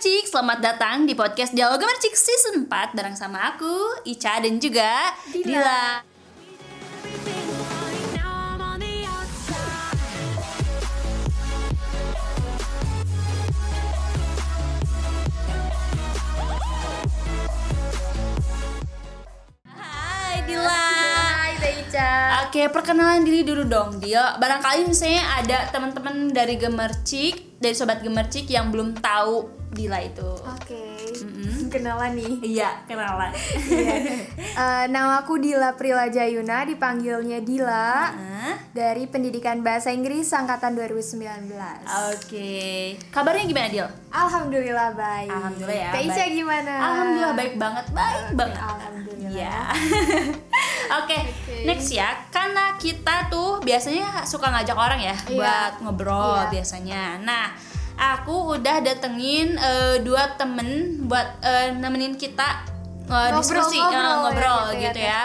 Gemercik, selamat datang di podcast Dialog Gemercik Season 4 Bareng sama aku, Ica dan juga Dila, Now Oke, perkenalan diri dulu dong. Dia barangkali misalnya ada teman-teman dari Gemercik Dari Sobat Gemercik yang belum tahu Dila itu. Oke. Kenalan nih. Iya, kenalan. Eh, Nama aku Dila Prilaja Yuna Dipanggilnya Dila. Hah? Dari Pendidikan Bahasa Inggris Angkatan 2019 Oke, kabarnya gimana Dil? Alhamdulillah baik Alhamdulillah ya, baik. gimana? Alhamdulillah baik banget, baik banget Alhamdulillah Iya. Oke, next ya. Karena kita tuh biasanya suka ngajak orang ya Iya. buat ngobrol Iya. biasanya. Nah, aku udah datengin eh, dua temen buat eh, nemenin kita eh, diskusi, eh, Ngobrol-ngobrol ngobrol ya, gitu gitu ya, ya.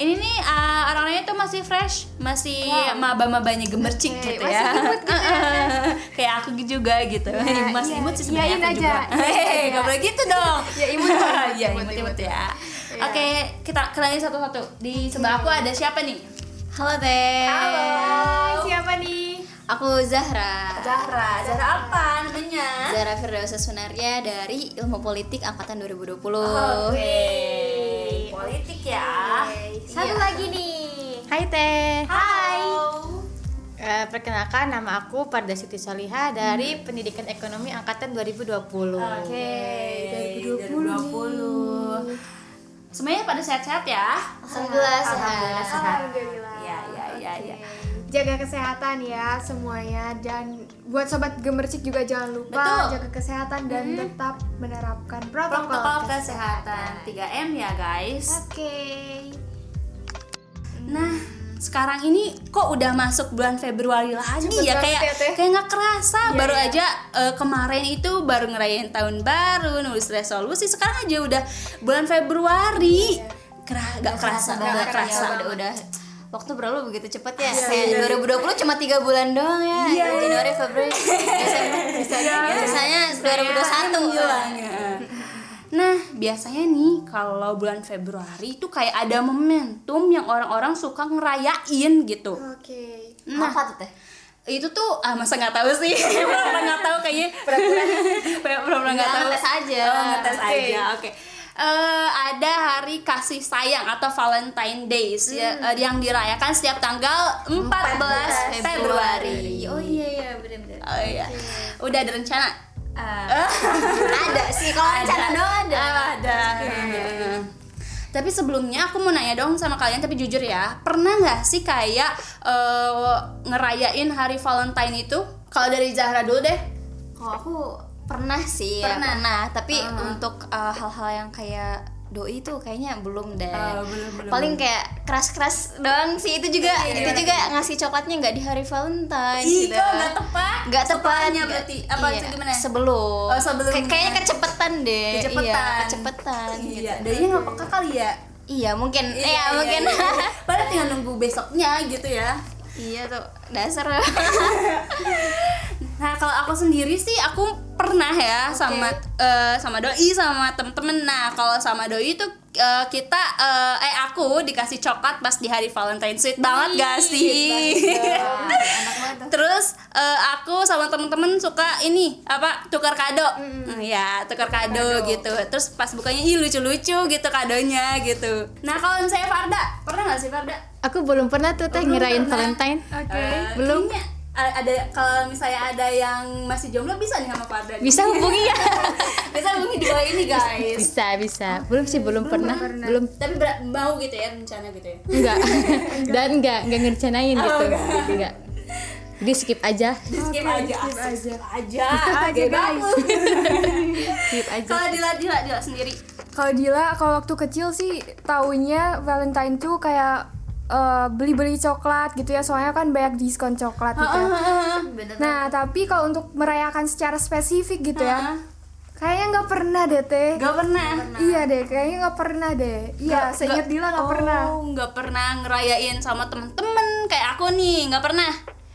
Ini nih eh, orang-orangnya tuh masih fresh, masih maba-mabanya gemercik Oke, gitu masih ya. imut gitu Kayak aku juga gitu. Iya, masih iya. imut sih sebenarnya aku aja. juga. Iya, Hei, iya. nggak boleh gitu dong. Ya, imut, imut, Iya, imut, imut-imut imut. ya. Iya. Oke, kita kenalin satu-satu. Di sebelah aku ada siapa nih? Halo Teh. Halo Siapa nih? Aku Zahra. Zahra. Zahra apa namanya? Zahra Firdausa Sunaria dari Ilmu Politik angkatan 2020. Oke. Politik ya. Satu Iya. lagi nih Hai Teh. Hai. Eh, perkenalkan nama aku Parda Siti Soliha dari Pendidikan Ekonomi angkatan 2020. Oke. 2020. Semuanya pada sehat-sehat ya? Alhamdulillah sehat. Alhamdulillah sehat. Alhamdulillah Iya, iya, iya, iya. Jaga kesehatan ya semuanya dan buat sobat gemercik juga jangan lupa Betul. jaga kesehatan dan tetap menerapkan protokol, Protokol kesehatan 3M ya, guys. Oke. Nah, sekarang ini kok udah masuk bulan Februari lagi Cepet ya kayak ya, Teh. kayak nggak kerasa Iya, baru iya. aja eh, kemarin itu baru ngerayain tahun baru nulis resolusi sekarang aja udah bulan Februari Kera, gak kerasa banget gak kerasa ya, udah, udah waktu berlalu begitu cepet ya. Kayak 2020 cuma tiga bulan doang ya. Januari, Februari, Desember. Biasanya 2021. hilang ya. Nah, biasanya nih kalau bulan Februari itu kayak ada momentum yang orang-orang suka ngerayain gitu. Oke. Nah, Apa tuh Teh? itu tuh ah masa nggak tahu sih pura-pura nggak tahu kayaknya pura-pura nggak tahu ngetes aja. oh, ngetes Oke. aja oke Eh, ada hari kasih sayang atau Valentine Days ya, eh, yang dirayakan setiap tanggal 14, Februari. Oh iya iya benar-benar. Oh iya. Udah ada rencana? ada kalau rencana doang ada. Ada. Tapi sebelumnya aku mau nanya dong sama kalian tapi jujur ya, pernah nggak sih kayak eh, ngerayain hari Valentine itu? Kalau dari Zahra dulu deh. Kalau aku pernah sih, ya, Pernah? pernah. Tapi untuk uh, hal-hal yang kayak doi itu kayaknya belum deh. Oh, belum, belum, Paling kayak keras-keras doang sih itu juga. itu juga ngasih coklatnya nggak di hari Valentine. Ih, gitu. nggak tepat? Nggak tepat. Setelahnya nggak- berarti. Apa iya, itu gimana? Sebelum. Oh, sebelumnya. Kayak- kayaknya kecepetan deh. Kecepetan. Iya, kecepetan. Iya, gitu. doi nggak peka kali ya. Iya, mungkin. Iya, Iya, iya, mungkin. iya. Padahal tinggal nunggu besoknya gitu ya. iya tuh dasar. Nah kalau aku sendiri sih aku pernah ya sama eh, sama doi sama temen-temen. Nah kalau sama doi itu eh, kita eh, eh aku dikasih coklat pas di hari Valentine sweet banget gak sih? Terus eh, aku sama temen-temen suka ini apa tukar kado, Hmm, ya tukar kado, gitu. Terus pas bukanya ih lucu-lucu gitu kadonya gitu. Nah kalau saya Farda pernah nggak sih Farda? Aku belum pernah tuh Teh Belum ngerayain pernah. Valentine. Oke. Eh, Belum. kayaknya ada kalau misalnya ada yang masih jomblo bisa nih sama Farda. Bisa hubungi ya? bisa hubungi di bawah ini guys. bisa, bisa. Belum sih, belum, pernah. Belum Tapi ber- mau gitu ya rencana gitu ya. enggak. Dan enggak, enggak ngerencanain gitu. Enggak. Jadi skip aja. Skip aja, skip aja, aja, Aja, guys. Skip aja. Kalau Dila, Dila, Dila sendiri. Kalau Dila kalau waktu kecil sih taunya Valentine tuh kayak eh, beli-beli coklat gitu ya soalnya kan banyak diskon coklat gitu ya. Nah tapi kalau untuk merayakan secara spesifik gitu ya kayaknya nggak pernah deh teh. Gak pernah. Iya deh kayaknya nggak pernah deh. Iya seingat Dila nggak pernah. Oh, nggak pernah ngerayain sama temen-temen kayak aku nih, nggak pernah.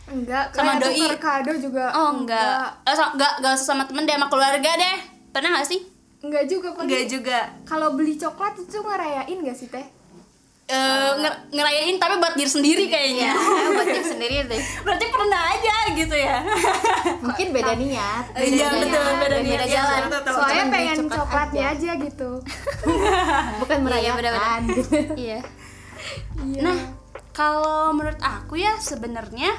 Enggak. Sama kayak doi. kado juga. Oh enggak. Eh, so- enggak, enggak usah sama temen deh, sama keluarga deh. pernah gak sih Enggak juga Pak. Enggak juga Kalau beli coklat itu ngerayain gak sih teh? Eh, nger- ngerayain tapi buat diri sendiri kayaknya. Ya buat diri sendiri deh. Berarti pernah aja gitu ya. Mungkin beda niat. Iya betul beda beda niat. Jalan. Betul, betul. Soalnya cuman pengen coklat coklatnya aja gitu. bukan merayakan. iya. Nah, kalau menurut aku ya sebenarnya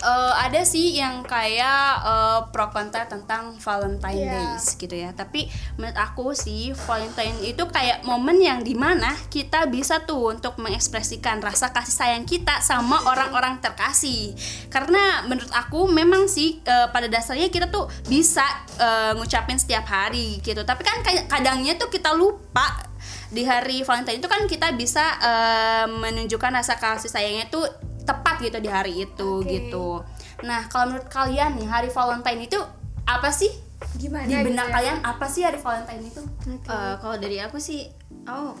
eh, ada sih yang kayak eh, pro kontra tentang Valentine Iya. Days gitu ya. Tapi menurut aku sih Valentine itu kayak momen yang di mana kita bisa tuh untuk mengekspresikan rasa kasih sayang kita sama orang-orang terkasih. Karena menurut aku memang sih eh, pada dasarnya kita tuh bisa eh, ngucapin setiap hari gitu. Tapi kan kadangnya tuh kita lupa di hari Valentine itu kan kita bisa eh, menunjukkan rasa kasih sayangnya tuh tepat gitu di hari itu Oke. gitu. Nah kalau menurut kalian nih hari Valentine itu apa sih Gimana di benak gitu ya? kalian apa sih hari Valentine itu? Eh, kalau dari aku sih oh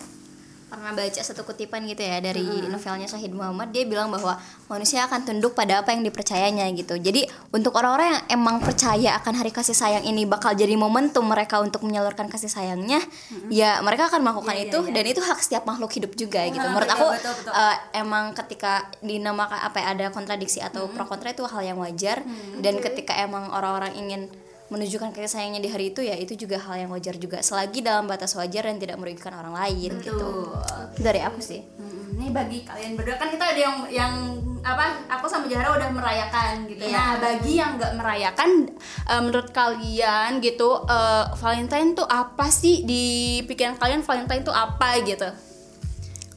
pernah baca satu kutipan gitu ya dari novelnya Syahid Muhammad dia bilang bahwa manusia akan tunduk pada apa yang dipercayanya gitu. Jadi untuk orang-orang yang emang percaya akan hari kasih sayang ini bakal jadi momentum mereka untuk menyalurkan kasih sayangnya ya mereka akan melakukan itu dan itu hak setiap makhluk hidup juga gitu. menurut iya, aku betul, betul. eh, emang ketika dinamakan apa ya, ada kontradiksi atau pro kontra itu hal yang wajar. Dan ketika emang orang-orang ingin menunjukkan kasih sayangnya di hari itu ya itu juga hal yang wajar juga. Selagi dalam batas wajar dan tidak merugikan orang lain gitu. Dari aku sih. Hmm, Ini bagi kalian berdua kan kita ada yang yang apa? Aku sama Jahara udah merayakan gitu. Nah bagi yang nggak merayakan, eh, menurut kalian gitu, eh, Valentine tuh apa sih? Di pikiran kalian Valentine tuh apa gitu?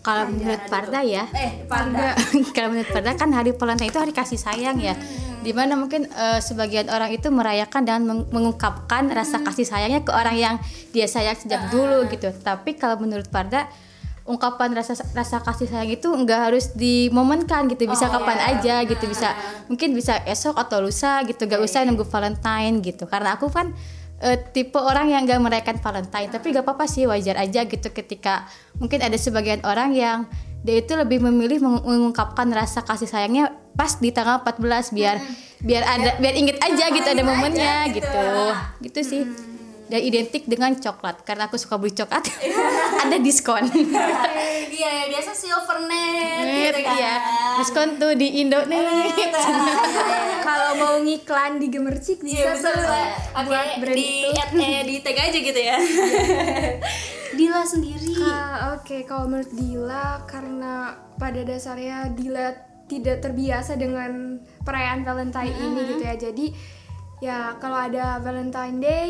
kalau menurut Parda ya. Eh, Parda. kalau menurut Parda kan hari Valentine itu hari kasih sayang ya di mana mungkin eh, sebagian orang itu merayakan dan meng- mengungkapkan rasa kasih sayangnya ke orang yang dia sayang sejak dulu gitu. Tapi kalau menurut Parda ungkapan rasa rasa kasih sayang itu enggak harus dimomenkan gitu. Bisa kapan aja gitu. Bisa mungkin bisa esok atau lusa gitu. Gak usah nunggu Valentine gitu. Karena aku kan eh, tipe orang yang gak merayakan Valentine. Tapi gak apa-apa sih wajar aja gitu. Ketika mungkin ada sebagian orang yang dia itu lebih memilih meng- mengungkapkan rasa kasih sayangnya pas di tanggal 14 biar biar ada biar inget aja gitu ada momennya gitu. gitu. Sih dan identik dengan coklat karena aku suka beli coklat ada diskon Iya ya biasa silvernet gitu kan. iya diskon tuh di Indo nih Kalau mau ngiklan di Gemercik Iya bisa betul. tuh. Oke, buat brand di itu. eh, di tag aja gitu ya. Dila sendiri. Ah, Oke, kalau menurut Dila karena pada dasarnya Dila tidak terbiasa dengan perayaan Valentine ini gitu ya. Jadi ya kalau ada Valentine Day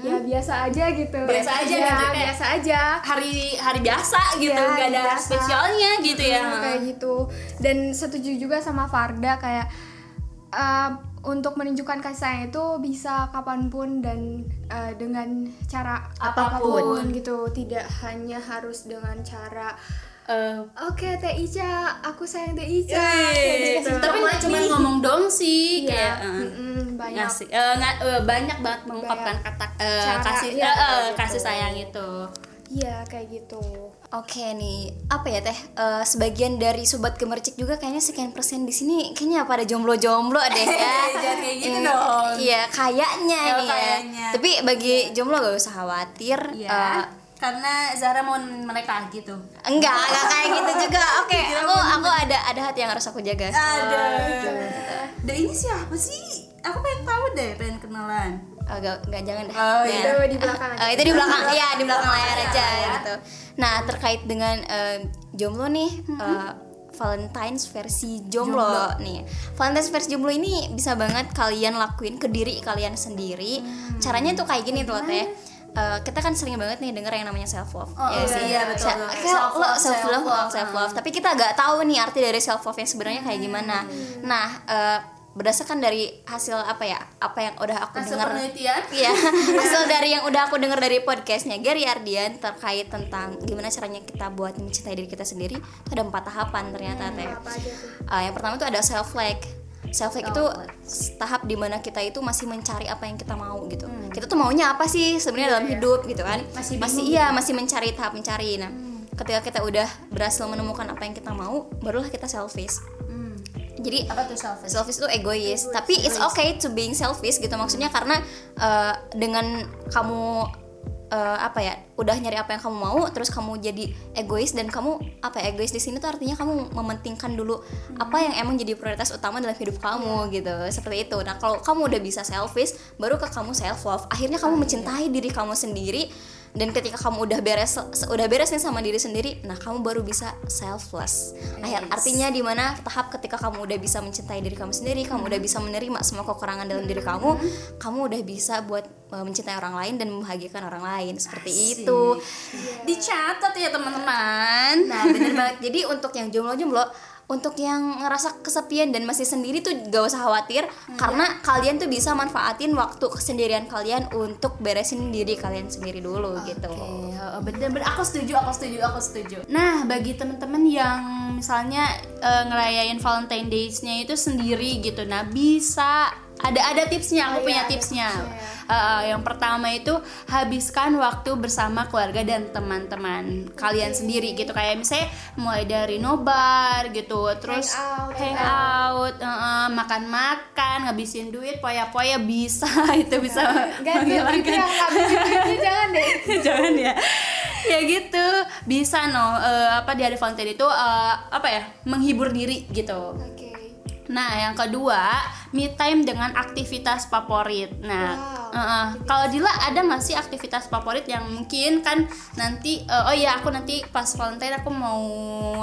ya biasa aja gitu. Biasa aja ya, gitu, kayak- biasa aja. Hari hari biasa gitu, Iya, nggak ada biasa. spesialnya gitu ya. Hmm, kayak gitu dan setuju juga sama Farda kayak uh, untuk menunjukkan kasih sayang itu bisa kapan pun dan uh, dengan cara Apa pun. apa pun gitu tidak hanya harus dengan cara Eh, oke Teh Ica aku sayang Teh Ica eh, kayak gitu. tapi nggak cuma ngomong dong sih, kayak Iya, eh, mm-mm, banyak ngasih, eh, nggak- eh, banyak banget mengungkapkan kata eh, cara, kasih iya, eh, eh, kayak gitu. kasih sayang itu. iya kayak gitu Oke nih, apa ya teh? Eh, sebagian dari sobat gemercik juga kayaknya sekian persen di sini kayaknya pada jomblo-jomblo deh ya. Jangan kayak gitu Hmm, dong. Iya, kayaknya Ya, nih kayaknya. ya. Tapi bagi jomblo gak usah khawatir. Iya. Eh, karena Zara mau mereka gitu. enggak, enggak kayak gitu juga. Oke, aku aku ada ada hati yang harus aku jaga. Ada. Dan ini siapa sih? Aku pengen tahu deh, pengen kenalan. Oh, enggak, enggak jangan deh. Oh, Ya. iya. Itu di belakang aja. Eh, itu di belakang, iya di belakang layar aja ya. gitu. Nah terkait dengan eh, jomblo nih, eh, Valentine's versi jomblo, nih. Valentine's versi jomblo ini bisa banget kalian lakuin ke diri kalian sendiri. Caranya tuh kayak gini tuh teh. Eh, kita kan sering banget nih denger yang namanya self love. Oh, iya, iya, betul, betul. Self love, self love, self love. Tapi kita gak tahu nih arti dari self love yang sebenarnya kayak gimana. Nah, eh, berdasarkan dari hasil apa ya? Apa yang udah aku Hasil dengar penelitian. Iya, hasil dari yang udah aku dengar dari podcastnya Gary Ardian terkait tentang gimana caranya kita buat mencintai diri kita sendiri. Itu ada empat tahapan ternyata teh. aja tuh Ah, yang pertama itu ada self like. Self like itu tahap di mana kita itu masih mencari apa yang kita mau gitu. Kita tuh maunya apa sih sebenarnya dalam hidup gitu kan? Masih Masih, iya masih mencari tahap mencari. Nah, ketika kita udah berhasil menemukan apa yang kita mau, barulah kita selfish. jadi Apa tuh selfish? selfish itu egois tapi it's okay to being selfish gitu maksudnya karena eh, dengan kamu eh, apa ya udah nyari apa yang kamu mau terus kamu jadi egois dan kamu apa ya egois di sini tuh artinya kamu mementingkan dulu apa yang emang jadi prioritas utama dalam hidup kamu gitu. Seperti itu. Nah kalau kamu udah bisa selfish baru ke kamu self love akhirnya kamu mencintai diri kamu sendiri dan ketika kamu udah beres udah beres nih sama diri sendiri nah kamu baru bisa selfless. Akhir, artinya di mana tahap ketika kamu udah bisa mencintai diri kamu sendiri kamu udah bisa menerima semua kekurangan dalam diri kamu kamu udah bisa buat uh, mencintai orang lain dan membahagiakan orang lain. Seperti itu. Dicatat ya teman-teman. nah bener banget. Jadi untuk yang jomblo-jomblo untuk yang ngerasa kesepian dan masih sendiri tuh gak usah khawatir karena kalian tuh bisa manfaatin waktu kesendirian kalian untuk beresin diri kalian sendiri dulu gitu. Iya, bener bener. Aku setuju, aku setuju, aku setuju. Nah, bagi teman-teman yang misalnya eh, ngerayain Valentine Days-nya itu sendiri gitu, nah bisa ada ada tipsnya, aku punya tipsnya. Eh, yang pertama itu habiskan waktu bersama keluarga dan teman-teman kalian sendiri gitu, kayak misalnya mulai dari nobar gitu, terus Hangout, hangout, eh, eh, makan-makan, ngabisin duit, poya-poya bisa. Itu bisa itu menghilangkan yang ngabisin duitnya jangan deh. Jangan ya. Ya gitu. Bisa no. Eh, apa di hari Valentine itu eh, apa ya menghibur diri gitu. Oke nah yang kedua me time dengan aktivitas favorit. Nah Wow, eh, kalau Dila ada nggak sih aktivitas favorit yang mungkin kan nanti eh, oh iya aku nanti pas Valentine aku mau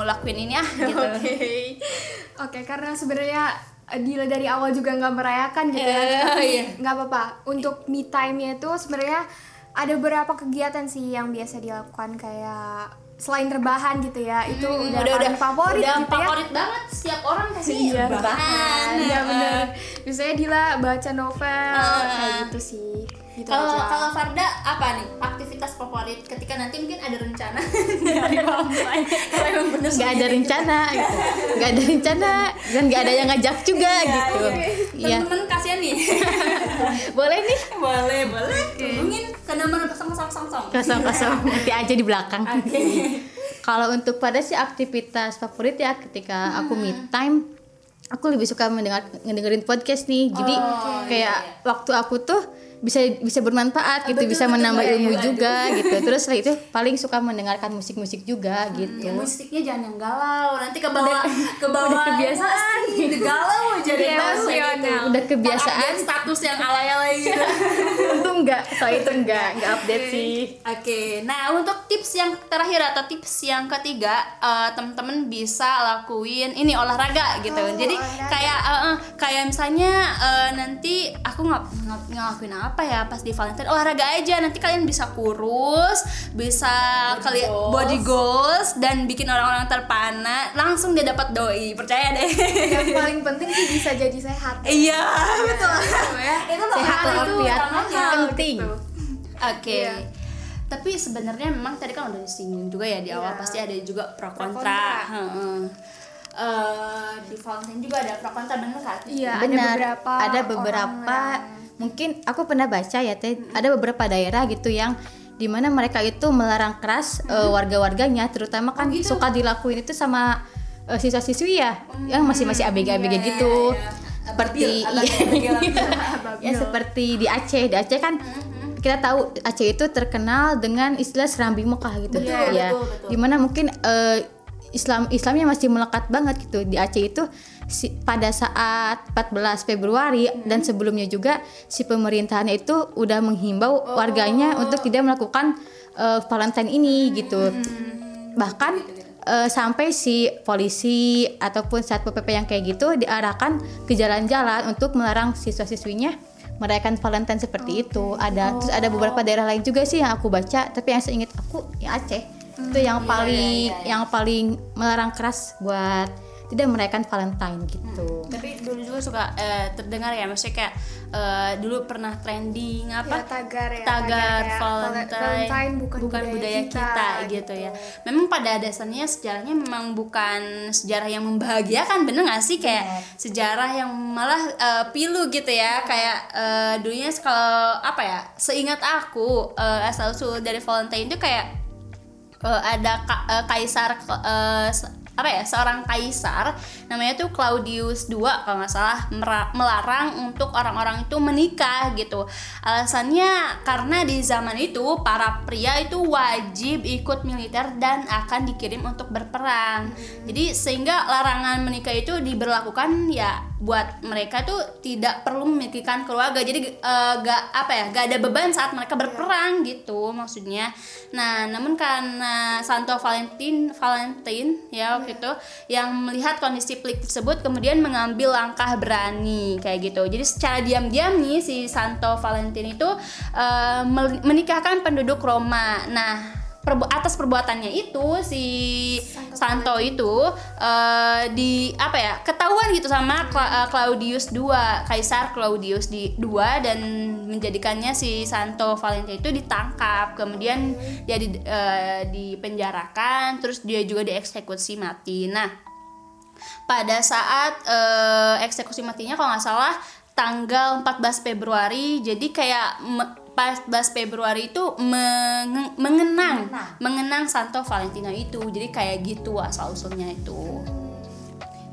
lakuin ini ah gitu. Oke, oke karena sebenarnya eh, Dila dari awal juga nggak merayakan gitu ya, Eh, tapi iya. nggak apa-apa. Untuk me time-nya itu sebenarnya ada beberapa kegiatan sih yang biasa dilakukan. Kayak selain rebahan gitu ya, itu udah, paling favorit udah gitu ya. favorit banget setiap orang pasti Iya, rebahan. Iya bener. Biasanya Dila baca novel Ah. kayak gitu sih. Gitu Kalau aja. kalau Farda apa nih? Aktivitas favorit? Ketika nanti mungkin ada rencana. Dari kalau emang bener nggak ada sendiri. rencana gitu. Nggak ada rencana dan nggak ada yang ngajak juga gitu. iya. Temen-temen kasihan nih. Boleh nih. Boleh boleh. Hubungin ke nomor kosong kosong kosong kosong kosong nanti aja di belakang. Kalau untuk pada sih aktivitas favorit ya ketika aku me time aku lebih suka mendengar ngedengerin podcast nih. Jadi kayak waktu aku tuh bisa bisa bermanfaat gitu bisa menambah ilmu juga gitu. Terus setelah itu paling suka mendengarkan musik-musik juga gitu. ya musiknya jangan yang galau. Nanti ke bawah ke bawah kebiasaan. emosi, galau jadi Iya, emosional. udah kebiasaan. Status yang alay-alay gitu. untung enggak soal itu enggak enggak update sih Oke, nah untuk tips yang terakhir atau tips yang ketiga, eh, teman-teman bisa lakuin ini olahraga gitu. Jadi kayak eh, eh, kayak misalnya eh, nanti aku nggak ngelakuin apa ya pas di Valentine olahraga aja. Nanti kalian bisa kurus, bisa kalian body goals dan bikin orang-orang terpana. Langsung dia dapat doi, percaya deh. yang paling penting sih bisa jadi sehat. Iya, betul. ya. Itu sehat itu utamanya. Penting Oke. Iya. Tapi sebenarnya memang tadi kan udah disinggung juga ya di awal Iya. pasti ada juga pro Pro kontra. kontra. Heeh. Eh, di Valentine juga ada pro kontra bener kan? Iya, ada beberapa ada orang beberapa yang- mungkin aku pernah baca ya teh ada beberapa daerah gitu yang di mana mereka itu melarang keras eh, warga-warganya terutama kan suka dilakuin itu sama eh, siswa-siswi ya yang masih masih abg-abg gitu seperti iya. ya seperti di Aceh. Di Aceh kan kita tahu Aceh itu terkenal dengan istilah serambi Mekah gitu. Betul, ya betul, betul. di mana mungkin eh, Islam Islamnya masih melekat banget gitu. Di Aceh itu si- pada saat 14 Februari dan sebelumnya juga si pemerintahannya itu udah menghimbau warganya untuk tidak melakukan eh, Valentine ini gitu. Bahkan eh, sampai si polisi ataupun satpol pp yang kayak gitu diarahkan ke jalan-jalan untuk melarang siswa-siswinya merayakan Valentine seperti itu. Ada terus ada beberapa daerah lain juga sih yang aku baca tapi yang seingat aku ya Aceh. Itu yang paling yang paling melarang keras buat tidak merayakan Valentine gitu. Tapi dulu juga suka eh, terdengar ya maksudnya kayak eh, dulu pernah trending apa? Ya, tagar ya, tagar tagar Valentine, Valentine bukan budaya budaya kita, kita, gitu. ya. Memang pada dasarnya sejarahnya memang bukan sejarah yang membahagiakan, bener gak sih? Kayak sejarah yang malah eh, pilu gitu ya, kayak eh, dulunya kalau apa ya? Seingat aku eh, asal usul dari Valentine itu kayak eh, ada ka- eh, kaisar eh, s- apa ya seorang kaisar namanya tuh Claudius II kalau nggak salah melarang untuk orang-orang itu menikah gitu. Alasannya karena di zaman itu para pria itu wajib ikut militer dan akan dikirim untuk berperang. Jadi sehingga larangan menikah itu diberlakukan ya buat mereka tuh tidak perlu memikirkan keluarga. Jadi eh, gak apa ya gak ada beban saat mereka berperang gitu maksudnya. Nah namun karena Santo Valentin Valentin ya waktu itu yang melihat kondisi pelik tersebut kemudian mengambil langkah berani kayak gitu. Jadi secara diam-diam nih si Santo Valentin itu mel- menikahkan penduduk Roma. Nah perbu- atas perbuatannya itu si Santo itu eh, di apa ya ketahuan gitu sama Cla- eh, Claudius II Kaisar Claudius di II dan menjadikannya si Santo Valentin itu ditangkap. Kemudian dia di, eh, dipenjarakan terus dia juga dieksekusi mati. Nah pada saat eh, eksekusi matinya kalau nggak salah tanggal 14 Februari jadi kayak me- 14 Februari itu menge- mengenang. Mengenang. Santo Valentina itu. Jadi kayak gitu asal usulnya itu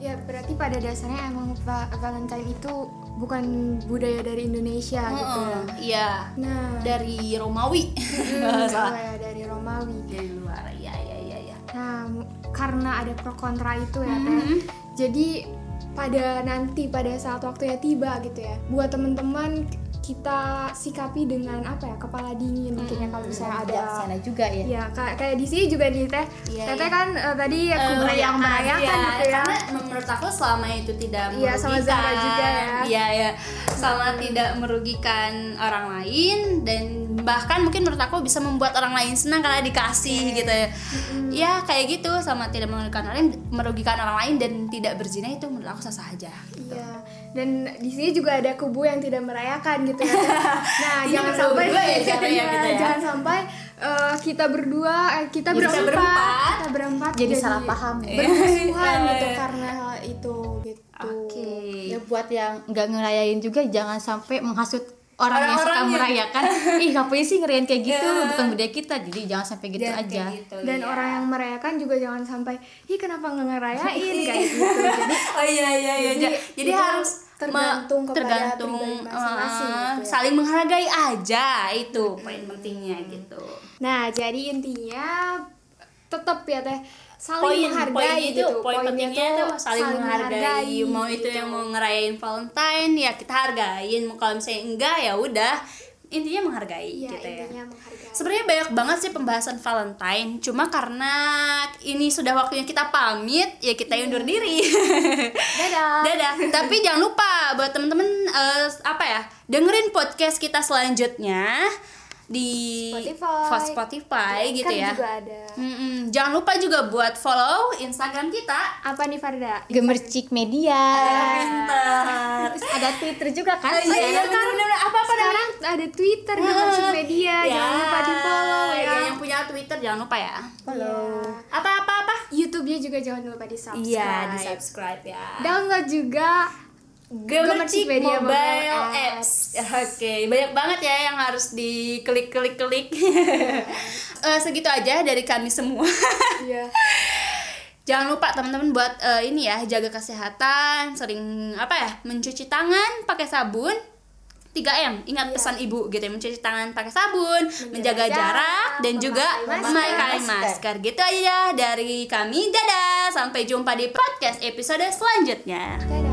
Ya berarti pada dasarnya emang Va- Valentine itu bukan budaya dari Indonesia gitu ya. Iya. Nah, dari Romawi. Hmm, salah. ya, dari Romawi. dari luar. Ya ya ya ya Nah, karena ada pro kontra itu ya, Teh. Jadi pada nanti pada saat waktunya tiba gitu ya. Buat teman-teman kita sikapi dengan apa ya? Kepala dingin mungkin ya kalau misalnya ada sana juga ya Ya, kayak kayak di sini juga nih Teh. Iya, Teteh iya. kan eh, tadi ya Eh, kubur yang merayakan iya, gitu ya. karena menurut aku selama itu tidak Iya, sama Zara juga ya. Iya, ya. Sama tidak merugikan orang lain dan bahkan mungkin menurut aku bisa membuat orang lain senang karena dikasih gitu ya. Ya, kayak gitu sama tidak merugikan orang lain, merugikan orang lain dan tidak berzina itu menurut aku sah-sah aja. Iya. Dan di sini juga ada kubu yang tidak merayakan gitu ya. Nah, jangan sampai ya caranya Iya, gitu ya. jangan sampai eh, kita berdua eh, kita Jadi kita berempat, berempat. kita berempat Jadi salah paham. bermusuhan Iya. gitu karena hal itu gitu. Oke. ya buat yang nggak ngerayain juga jangan sampai menghasut orang yang suka yang- merayakan ih ngapain sih ngerayain kayak gitu bukan budaya kita jadi jangan sampai gitu Dan aja gitu, Dan iya. orang yang merayakan juga jangan sampai, ih kenapa nggak ngerayain kayak gitu. Jadi Oh iya iya iya. Jadi, Jadi, harus tergantung kepada tergantung masing-masing gitu ya. saling menghargai aja itu poin pentingnya gitu. Nah, jadi intinya tetap ya teh saling poin menghargai poin itu gitu. poin Poinnya pentingnya tuh tuh saling, menghargai. mau itu gitu. yang mau ngerayain Valentine ya kita hargain mau kalau misalnya enggak ya udah intinya menghargai Iya, gitu ya menghargai. Sebenarnya banyak banget sih pembahasan Valentine, cuma karena ini sudah waktunya kita pamit, ya kita undur diri. Dadah. Dadah. Tapi jangan lupa buat temen-temen eh, apa ya, dengerin podcast kita selanjutnya di Spotify. Spotify Ya, gitu kan ya. juga ada. Mm-mm. Jangan lupa juga buat follow Instagram kita. Apa nih Farda? gemercik media Pintar. Terus ada twitter juga kan Oh, iya, iya, bener-bener. Apa-apa Sekarang ada Twitter, Gemercik Media, Ya, jangan lupa di follow ya. ya, Yang punya Twitter jangan lupa ya. Follow. Apa-apa apa? YouTube-nya juga jangan lupa di subscribe. Iya, di subscribe ya. Download juga Gemercik Mobile, Mobile Apps. Oke, banyak banget ya yang harus diklik-klik-klik. Eh, segitu aja dari kami semua. Iya. Jangan lupa teman-teman buat eh, ini ya, jaga kesehatan, sering apa ya, mencuci tangan pakai sabun. 3M, ingat pesan ibu gitu ya, mencuci tangan pakai sabun, menjaga, jarak, jarak dan juga memakai memakai masker. Gitu aja dari kami. Dadah, sampai jumpa di podcast episode selanjutnya. Dadah.